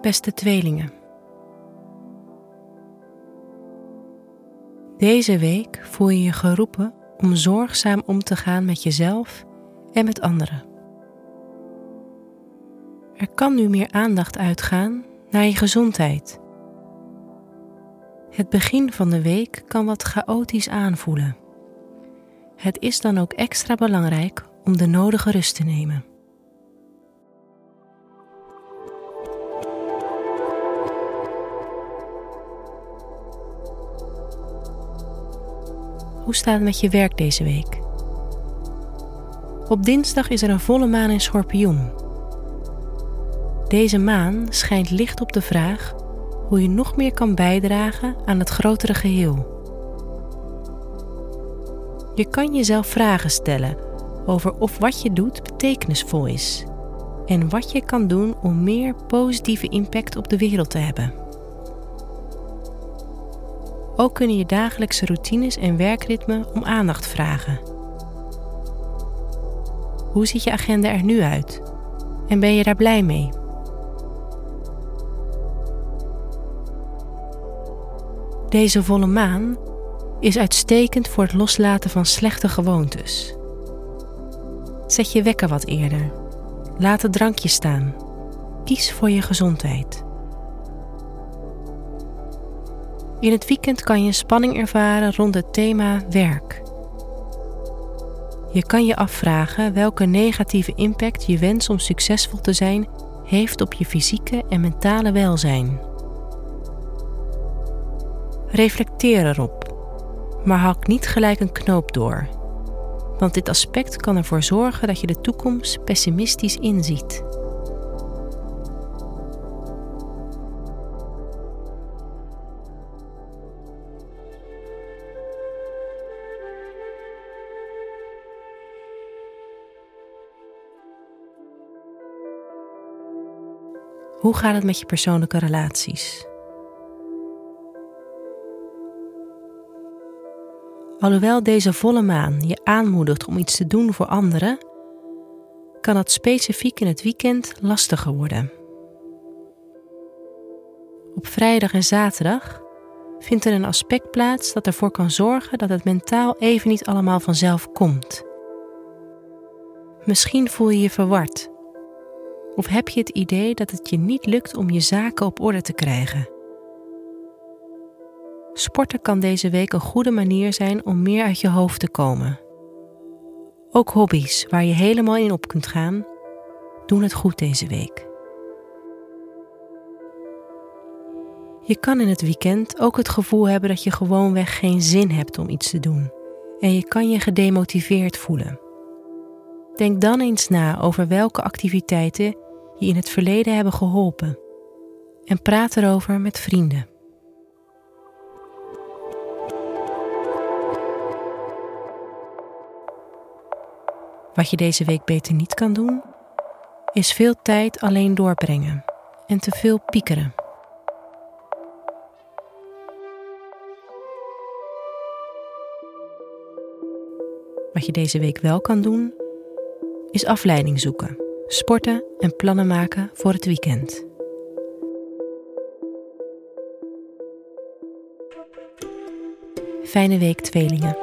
Beste tweelingen. Deze week voel je je geroepen om zorgzaam om te gaan met jezelf en met anderen. Er kan nu meer aandacht uitgaan naar je gezondheid. Het begin van de week kan wat chaotisch aanvoelen. Het is dan ook extra belangrijk om de nodige rust te nemen. Hoe staat het met je werk deze week? Op dinsdag is er een volle maan in Schorpioen. Deze maan schijnt licht op de vraag hoe je nog meer kan bijdragen aan het grotere geheel. Je kan jezelf vragen stellen over of wat je doet betekenisvol is en wat je kan doen om meer positieve impact op de wereld te hebben. Ook kunnen je dagelijkse routines en werkritme om aandacht vragen. Hoe ziet je agenda er nu uit? En ben je daar blij mee? Deze volle maan is uitstekend voor het loslaten van slechte gewoontes. Zet je wekker wat eerder. Laat het drankje staan. Kies voor je gezondheid. In het weekend kan je spanning ervaren rond het thema werk. Je kan je afvragen welke negatieve impact je wens om succesvol te zijn heeft op je fysieke en mentale welzijn. Reflecteer erop, maar hak niet gelijk een knoop door, want dit aspect kan ervoor zorgen dat je de toekomst pessimistisch inziet. Hoe gaat het met je persoonlijke relaties? Alhoewel deze volle maan je aanmoedigt om iets te doen voor anderen, kan het specifiek in het weekend lastiger worden. Op vrijdag en zaterdag vindt er een aspect plaats dat ervoor kan zorgen dat het mentaal even niet allemaal vanzelf komt. Misschien voel je je verward of heb je het idee dat het je niet lukt om je zaken op orde te krijgen? Sporten kan deze week een goede manier zijn om meer uit je hoofd te komen. Ook hobby's waar je helemaal in op kunt gaan, doen het goed deze week. Je kan in het weekend ook het gevoel hebben dat je gewoonweg geen zin hebt om iets te doen en je kan je gedemotiveerd voelen. Denk dan eens na over welke activiteiten je in het verleden hebben geholpen en praat erover met vrienden. Wat je deze week beter niet kan doen, is veel tijd alleen doorbrengen en te veel piekeren. Wat je deze week wel kan doen, is afleiding zoeken, sporten en plannen maken voor het weekend. Fijne week, tweelingen.